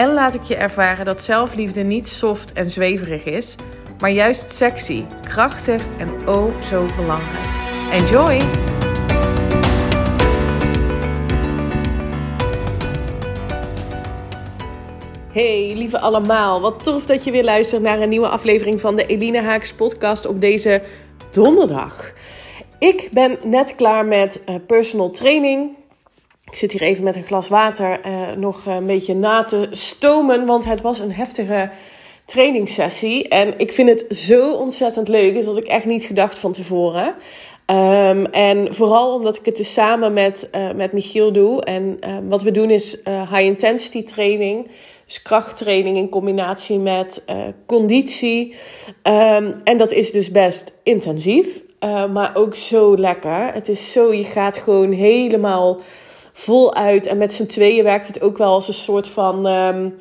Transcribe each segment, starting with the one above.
en laat ik je ervaren dat zelfliefde niet soft en zweverig is, maar juist sexy, krachtig en oh zo belangrijk. Enjoy! Hey lieve allemaal, wat tof dat je weer luistert naar een nieuwe aflevering van de Eline Haaks podcast op deze donderdag. Ik ben net klaar met uh, personal training. Ik zit hier even met een glas water uh, nog een beetje na te stomen, want het was een heftige trainingssessie. En ik vind het zo ontzettend leuk, dat had ik echt niet gedacht van tevoren. Um, en vooral omdat ik het dus samen met, uh, met Michiel doe. En uh, wat we doen is high intensity training. Dus krachttraining in combinatie met conditie. Um, en dat is dus best intensief. maar ook zo lekker. Het is zo, je gaat gewoon helemaal voluit. En met z'n tweeën werkt het ook wel als een soort van um,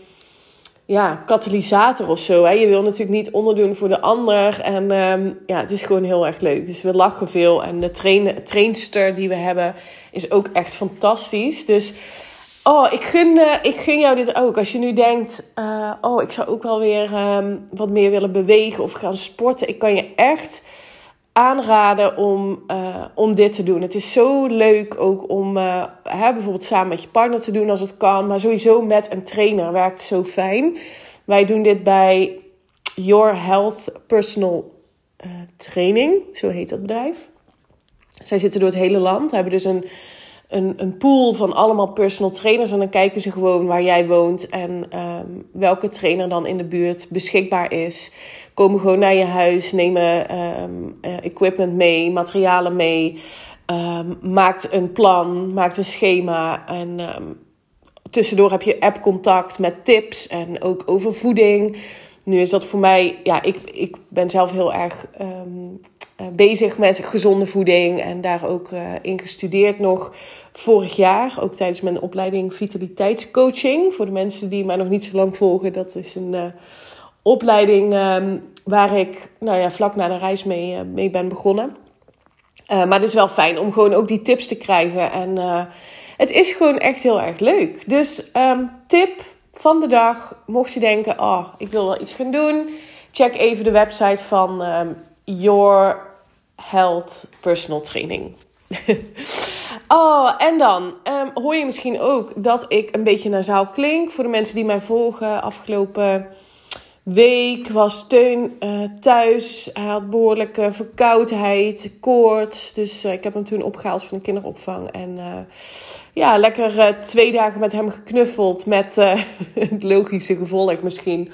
ja, katalysator of zo. Hè? Je wil natuurlijk niet onderdoen voor de ander. En um, ja, het is gewoon heel erg leuk. Dus we lachen veel. En de train, trainster die we hebben is ook echt fantastisch. Dus oh, ik gun, uh, ik gun jou dit ook. Als je nu denkt, uh, oh, ik zou ook wel weer um, wat meer willen bewegen of gaan sporten. Ik kan je echt aanraden om, uh, om dit te doen. Het is zo leuk ook om uh, hè, bijvoorbeeld samen met je partner te doen als het kan. Maar sowieso met een trainer werkt zo fijn. Wij doen dit bij Your Health Personal uh, Training. Zo heet dat bedrijf. Zij zitten door het hele land. Hebben dus een, een, een pool van allemaal personal trainers. En dan kijken ze gewoon waar jij woont. En um, welke trainer dan in de buurt beschikbaar is komen gewoon naar je huis, nemen um, uh, equipment mee, materialen mee. Um, maakt een plan, maakt een schema. En tussendoor heb je app-contact met tips en ook over voeding. Nu is dat voor mij, ja, ik, ik ben zelf heel erg bezig met gezonde voeding en daar ook uh, in gestudeerd nog vorig jaar. Ook tijdens mijn opleiding vitaliteitscoaching. Voor de mensen die mij nog niet zo lang volgen, dat is een uh, opleiding um, waar ik nou ja, vlak na de reis mee, mee ben begonnen. Maar het is wel fijn om gewoon ook die tips te krijgen. En het is gewoon echt heel erg leuk. Dus um, tip van de dag. Mocht je denken, oh, ik wil wel iets gaan doen. Check even de website van um, Your Health Personal Training. oh, en dan um, hoor je misschien ook dat ik een beetje naar zaal klink. Voor de mensen die mij volgen afgelopen week was Teun uh, thuis. Hij had behoorlijke verkoudheid, koorts. Dus uh, ik heb hem toen opgehaald van de kinderopvang. En uh, ja, lekker twee dagen met hem geknuffeld. Met het logische gevolg misschien.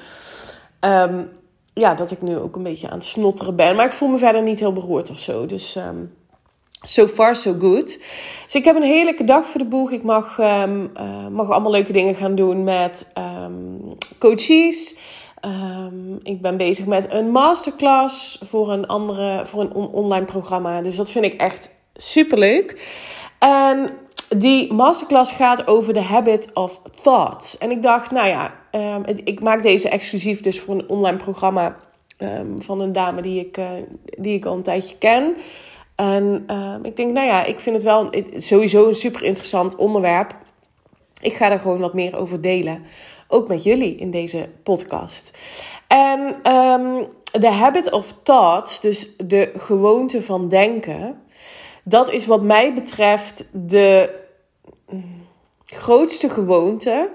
Um, ja, dat ik nu ook een beetje aan het snotteren ben. Maar ik voel me verder niet heel beroerd of zo. Dus um, so far so good. Dus ik heb een heerlijke dag voor de boeg. Ik mag, um, mag allemaal leuke dingen gaan doen met coaches. Um, ik ben bezig met een masterclass voor een, andere, voor een on online programma. Dus dat vind ik echt super leuk. En die masterclass gaat over de habit of thoughts. En ik dacht, nou ja, um, ik maak deze exclusief dus voor een online programma um, van een dame die ik, uh, die ik al een tijdje ken. En ik denk, nou ja, ik vind het wel sowieso een super interessant onderwerp. Ik ga er gewoon wat meer over delen ook met jullie in deze podcast. En de habit of thought, dus de gewoonte van denken, dat is wat mij betreft de grootste gewoonte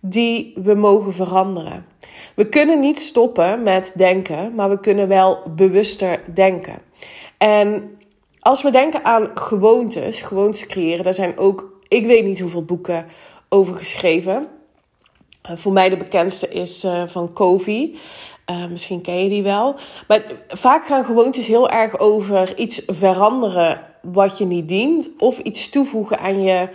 die we mogen veranderen. We kunnen niet stoppen met denken, maar we kunnen wel bewuster denken. En als we denken aan gewoontes, gewoontes creëren, daar zijn ook, ik weet niet hoeveel boeken over geschreven. Uh, voor mij de bekendste is uh, van Covey. Uh, misschien ken je die wel. Maar vaak gaan gewoontes heel erg over iets veranderen wat je niet dient. Of iets toevoegen aan je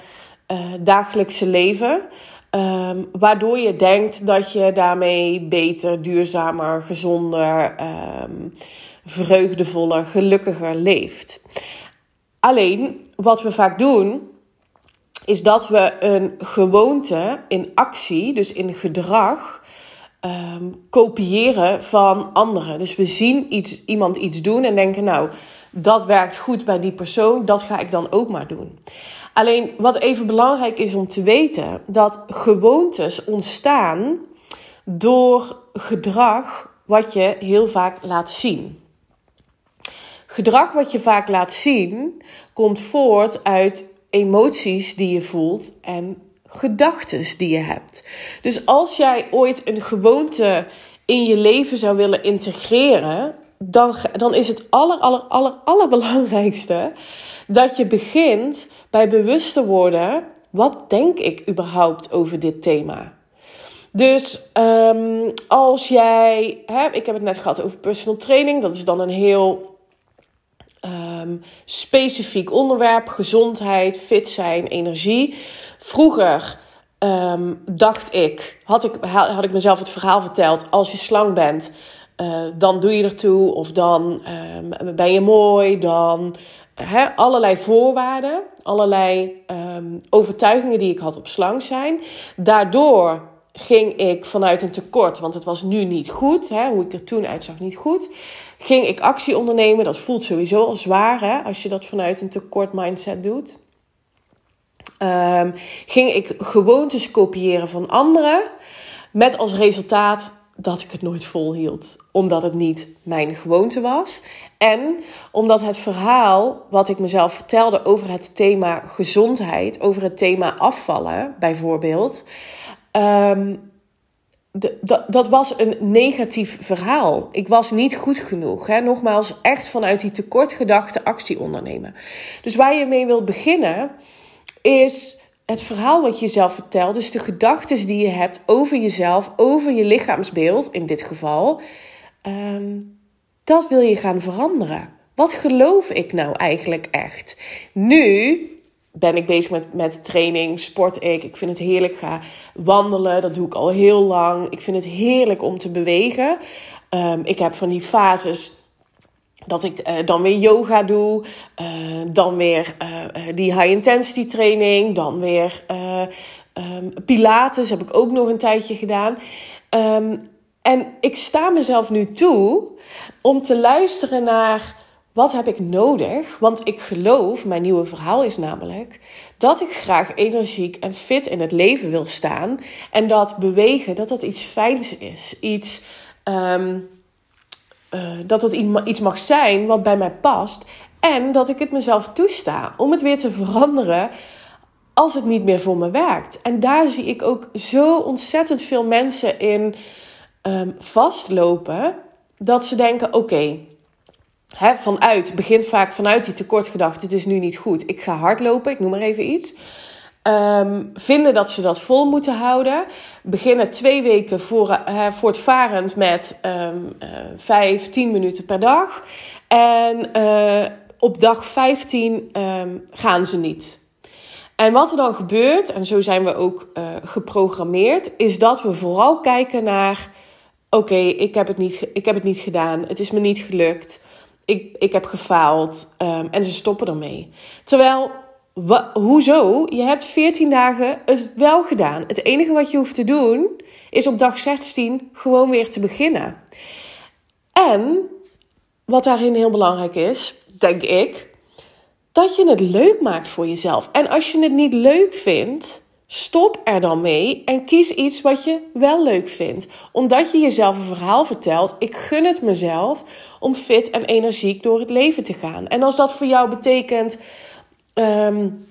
dagelijkse leven. Ehm, waardoor je denkt dat je daarmee beter, duurzamer, gezonder, um, vreugdevoller, gelukkiger leeft. Alleen wat we vaak doen, is dat we een gewoonte in actie, dus in gedrag, ehm, kopiëren van anderen. Dus we zien iets, iemand iets doen en denken, nou, dat werkt goed bij die persoon, dat ga ik dan ook maar doen. Alleen wat even belangrijk is om te weten, dat gewoontes ontstaan door gedrag wat je heel vaak laat zien. Gedrag wat je vaak laat zien komt voort uit emoties die je voelt en gedachten die je hebt. Dus als jij ooit een gewoonte in je leven zou willen integreren, dan, dan is het aller, aller, aller, allerbelangrijkste dat je begint bij bewust te worden: wat denk ik überhaupt over dit thema? Dus um, als jij, hè, ik heb het net gehad over personal training, dat is dan een heel um, specifiek onderwerp: gezondheid, fit zijn, energie. Vroeger um, dacht ik had, ik, had ik mezelf het verhaal verteld: als je slang bent, uh, dan doe je ertoe, of dan um, ben je mooi, dan allerlei voorwaarden, allerlei um, overtuigingen die ik had op slang zijn. Daardoor ging ik vanuit een tekort, want het was nu niet goed, hè, hoe ik er toen uitzag niet goed, ging ik actie ondernemen. Dat voelt sowieso al zwaar hè, als je dat vanuit een tekort mindset doet. Um, ging ik gewoontes kopiëren van anderen, met als resultaat dat ik het nooit volhield, omdat het niet mijn gewoonte was. En omdat het verhaal wat ik mezelf vertelde over het thema gezondheid, over het thema afvallen bijvoorbeeld, um, dat was een negatief verhaal. Ik was niet goed genoeg. Hè? Nogmaals, echt vanuit die tekortgedachte actie ondernemen. Dus waar je mee wilt beginnen, is het verhaal wat je jezelf vertelt. Dus de gedachten die je hebt over jezelf, over je lichaamsbeeld in dit geval. Um, dat wil je gaan veranderen. Wat geloof ik nou eigenlijk echt? Nu ben ik bezig met, met training, sport ik. Ik vind het heerlijk. Ga wandelen, dat doe ik al heel lang. Ik vind het heerlijk om te bewegen. Um, ik heb van die fases dat ik uh, dan weer yoga doe, uh, dan weer uh, die high intensity training, dan weer um, pilates heb ik ook nog een tijdje gedaan. Um, en ik sta mezelf nu toe om te luisteren naar wat heb ik nodig? Want ik geloof, mijn nieuwe verhaal is namelijk dat ik graag energiek en fit in het leven wil staan. En dat bewegen, dat dat iets fijns is. Iets, um, uh, dat het iets mag zijn wat bij mij past. En dat ik het mezelf toesta om het weer te veranderen als het niet meer voor me werkt. En daar zie ik ook zo ontzettend veel mensen in um, vastlopen. Dat ze denken: oké, okay, vanuit, begint vaak vanuit die tekortgedachte, het is nu niet goed, ik ga hardlopen, ik noem maar even iets. Um, vinden dat ze dat vol moeten houden. Beginnen twee weken voor, uh, voortvarend met um, uh, vijf, tien minuten per dag. En uh, op dag 15 um, ehm, gaan ze niet. En wat er dan gebeurt, en zo zijn we ook geprogrammeerd, is dat we vooral kijken naar: oké, ik, heb het niet, ik heb het niet gedaan, het is me niet gelukt ik, ik heb gefaald um, en ze stoppen ermee. Terwijl, hoezo? Je hebt 14 dagen het wel gedaan. Het enige wat je hoeft te doen is op dag 16 gewoon weer te beginnen. En wat daarin heel belangrijk is, denk ik, dat je het leuk maakt voor jezelf. En als je het niet leuk vindt, Stop er dan mee en kies iets wat je wel leuk vindt. Omdat je jezelf een verhaal vertelt. Ik gun het mezelf om fit en energiek door het leven te gaan. En als dat voor jou betekent um,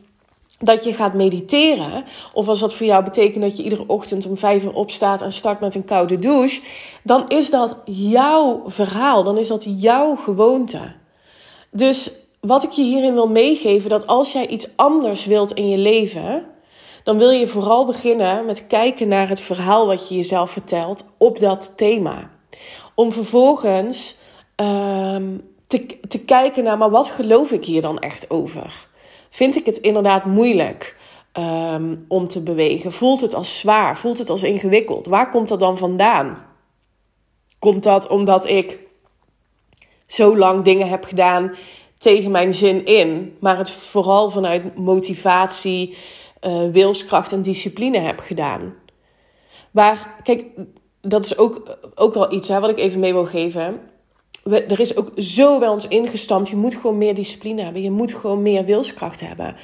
dat je gaat mediteren. Of als dat voor jou betekent dat je iedere ochtend om vijf uur opstaat en start met een koude douche. Dan is dat jouw verhaal. Dan is dat jouw gewoonte. Dus wat ik je hierin wil meegeven, dat als jij iets anders wilt in je leven dan wil je vooral beginnen met kijken naar het verhaal wat je jezelf vertelt op dat thema. Om vervolgens um, te, te kijken naar, maar wat geloof ik hier dan echt over? Vind ik het inderdaad moeilijk? ehm, om te bewegen? Voelt het als zwaar? Voelt het als ingewikkeld? Waar komt dat dan vandaan? Komt dat omdat ik zo lang dingen heb gedaan tegen mijn zin in, maar het vooral vanuit motivatie, uh, wilskracht en discipline heb gedaan? Waar, kijk, dat is ook, ook wel iets hè, wat ik even mee wil geven. Er is ook zo bij ons ingestampt. Je moet gewoon meer discipline hebben. Je moet gewoon meer wilskracht hebben.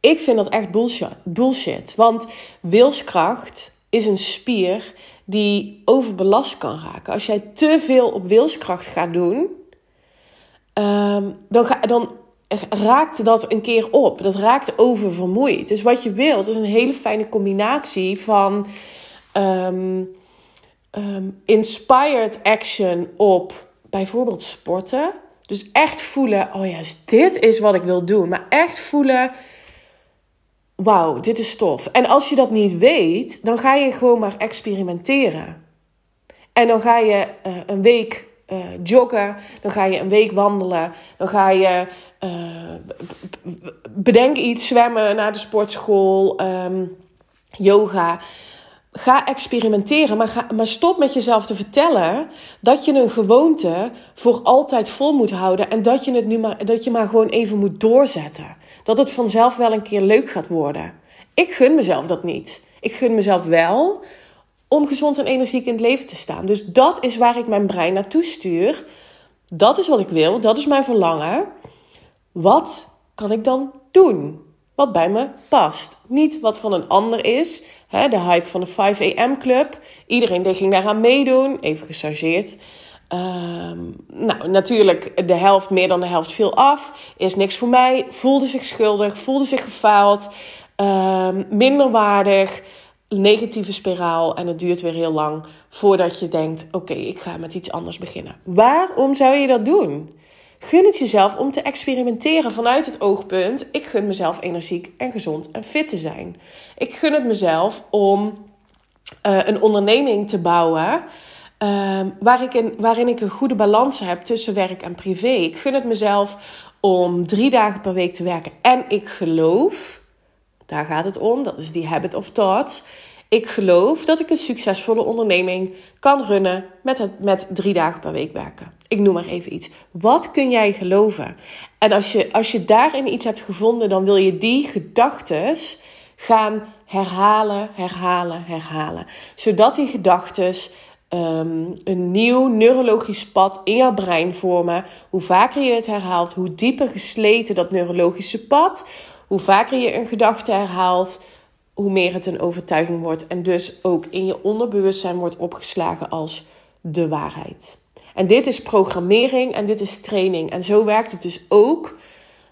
Ik vind dat echt bullshit. bullshit want wilskracht is een spier die overbelast kan raken. Als jij te veel op wilskracht gaat doen, um, dan, ga, dan raakt dat een keer op. Dat raakt oververmoeid. Dus wat je wilt is een hele fijne combinatie van um, um, inspired action op bijvoorbeeld sporten. Dus echt voelen, oh ja, dit is wat ik wil doen. Maar echt voelen, wauw, dit is tof. En als je dat niet weet, dan ga je gewoon maar experimenteren. En dan ga je uh, een week uh, joggen, dan ga je een week wandelen, dan ga je uh, bedenk iets, zwemmen naar de sportschool, um, yoga ga experimenteren, maar, maar stop met jezelf te vertellen dat je een gewoonte voor altijd vol moet houden en dat je het nu maar, dat je maar gewoon even moet doorzetten. Dat het vanzelf wel een keer leuk gaat worden. Ik gun mezelf dat niet. Ik gun mezelf wel om gezond en energiek in het leven te staan. Dus dat is waar ik mijn brein naartoe stuur. Dat is wat ik wil, dat is mijn verlangen. Wat kan ik dan doen? Wat bij me past. Niet wat van een ander is de hype van de 5 am club. Iedereen ging daaraan meedoen, even gechargeerd. Ehm, nou, natuurlijk, de helft, meer dan de helft viel af. Is niks voor mij. Voelde zich schuldig, voelde zich gefaald. Um, minder waardig. Negatieve spiraal. En het duurt weer heel lang voordat je denkt: oké, ik ga met iets anders beginnen. Waarom zou je dat doen? Gun het jezelf om te experimenteren vanuit het oogpunt: ik gun mezelf energiek en gezond en fit te zijn. Ik gun het mezelf om uh, een onderneming te bouwen. Uh, waar ik in, waarin ik een goede balans heb tussen werk en privé. Ik gun het mezelf om drie dagen per week te werken. En ik geloof, daar gaat het om, dat is die habit of thoughts. Ik geloof dat ik een succesvolle onderneming kan runnen met, het, met drie dagen per week werken. Ik noem maar even iets. Wat kun jij geloven? En als je, als je daarin iets hebt gevonden, dan wil je die gedachten gaan herhalen, herhalen, herhalen. Zodat die gedachten um, een nieuw neurologisch pad in jouw brein vormen. Hoe vaker je het herhaalt, hoe dieper gesleten dat neurologische pad, hoe vaker je een gedachte herhaalt, hoe meer het een overtuiging wordt en dus ook in je onderbewustzijn wordt opgeslagen als de waarheid. En dit is programmering en dit is training. En zo werkt het dus ook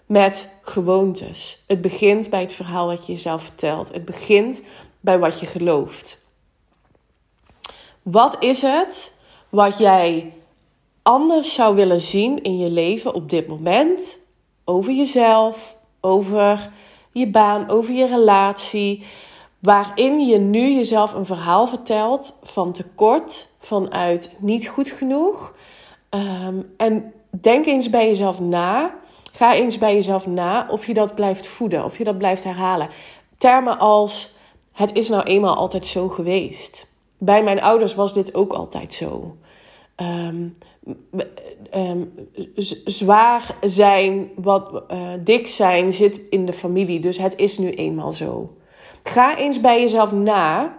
met gewoontes. Het begint bij het verhaal dat je jezelf vertelt. Het begint bij wat je gelooft. Wat is het wat jij anders zou willen zien in je leven op dit moment? Over jezelf, over je baan, over je relatie. Waarin je nu jezelf een verhaal vertelt van tekort, vanuit niet goed genoeg. Ehm, en denk eens bij jezelf na. Ga eens bij jezelf na of je dat blijft voeden, of je dat blijft herhalen. Termen als: het is nou eenmaal altijd zo geweest. Bij mijn ouders was dit ook altijd zo. Um, um, zwaar zijn, wat uh, dik zijn, zit in de familie. Dus het is nu eenmaal zo. Ga eens bij jezelf na.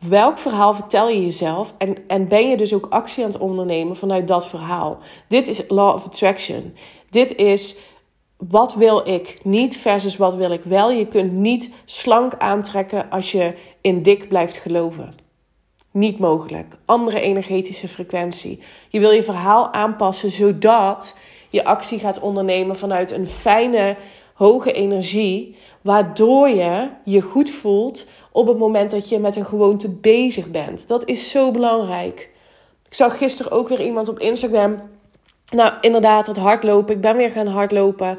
Welk verhaal vertel je jezelf? En, en ben je dus ook actie aan het ondernemen vanuit dat verhaal? Dit is Law of Attraction. Dit is wat wil ik niet versus wat wil ik wel. Je kunt niet slank aantrekken als je in dik blijft geloven. Niet mogelijk. Andere energetische frequentie. Je wil je verhaal aanpassen zodat je actie gaat ondernemen vanuit een fijne, hoge energie. Waardoor je je goed voelt op het moment dat je met een gewoonte bezig bent. Dat is zo belangrijk. Ik zag gisteren ook weer iemand op Instagram. Nou, inderdaad, het hardlopen. Ik ben weer gaan hardlopen.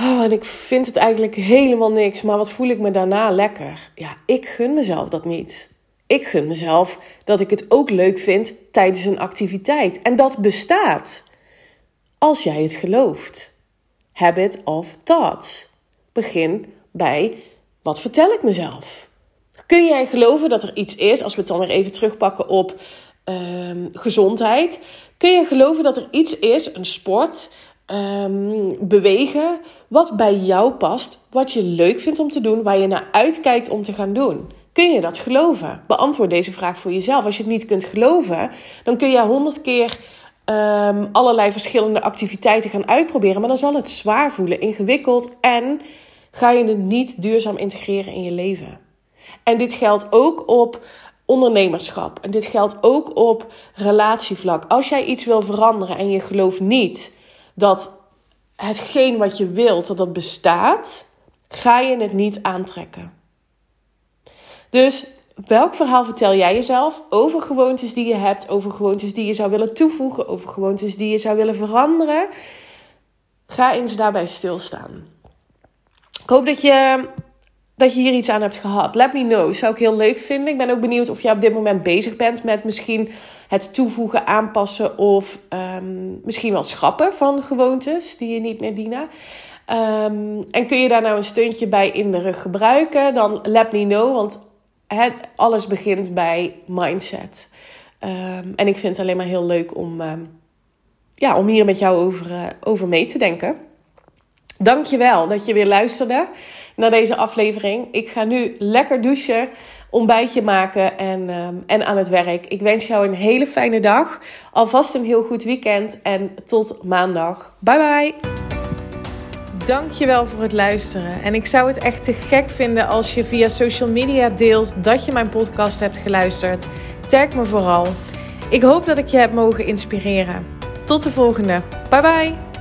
Oh, en ik vind het eigenlijk helemaal niks. Maar wat voel ik me daarna lekker? Ja, ik gun mezelf dat niet. Ik gun mezelf dat ik het ook leuk vind tijdens een activiteit. En dat bestaat. Als jij het gelooft. Habit of thoughts. Begin bij wat vertel ik mezelf? Kun jij geloven dat er iets is, als we het dan weer even terugpakken op ehm, gezondheid, kun je geloven dat er iets is, een sport, ehm, bewegen, wat bij jou past, wat je leuk vindt om te doen, waar je naar uitkijkt om te gaan doen? Kun je dat geloven? Beantwoord deze vraag voor jezelf. Als je het niet kunt geloven, dan kun je honderd keer um, allerlei verschillende activiteiten gaan uitproberen. Maar dan zal het zwaar voelen, ingewikkeld en ga je het niet duurzaam integreren in je leven. En dit geldt ook op ondernemerschap. En dit geldt ook op relatievlak. Als jij iets wil veranderen en je gelooft niet dat hetgeen wat je wilt, dat dat bestaat, ga je het niet aantrekken. Dus welk verhaal vertel jij jezelf over gewoontes die je hebt, over gewoontes die je zou willen toevoegen, over gewoontes die je zou willen veranderen? Ga eens daarbij stilstaan. Ik hoop dat je, dat je hier iets aan hebt gehad. Let me know. Zou ik heel leuk vinden. Ik ben ook benieuwd of je op dit moment bezig bent met misschien het toevoegen, aanpassen of um, misschien wel schrappen van gewoontes die je niet meer dienen. Um, en kun je daar nou een steuntje bij in de rug gebruiken? Dan let me know. Want alles begint bij mindset. Um, en ik vind het alleen maar heel leuk om, ja, om hier met jou over, uh, over mee te denken. Dankjewel dat je weer luisterde naar deze aflevering. Ik ga nu lekker douchen, ontbijtje maken en, um, en aan het werk. Ik wens jou een hele fijne dag. Alvast een heel goed weekend en tot maandag. Bye bye. Dankjewel voor het luisteren. En ik zou het echt te gek vinden als je via social media deelt dat je mijn podcast hebt geluisterd. Tag me vooral. Ik hoop dat ik je heb mogen inspireren. Tot de volgende. Bye bye.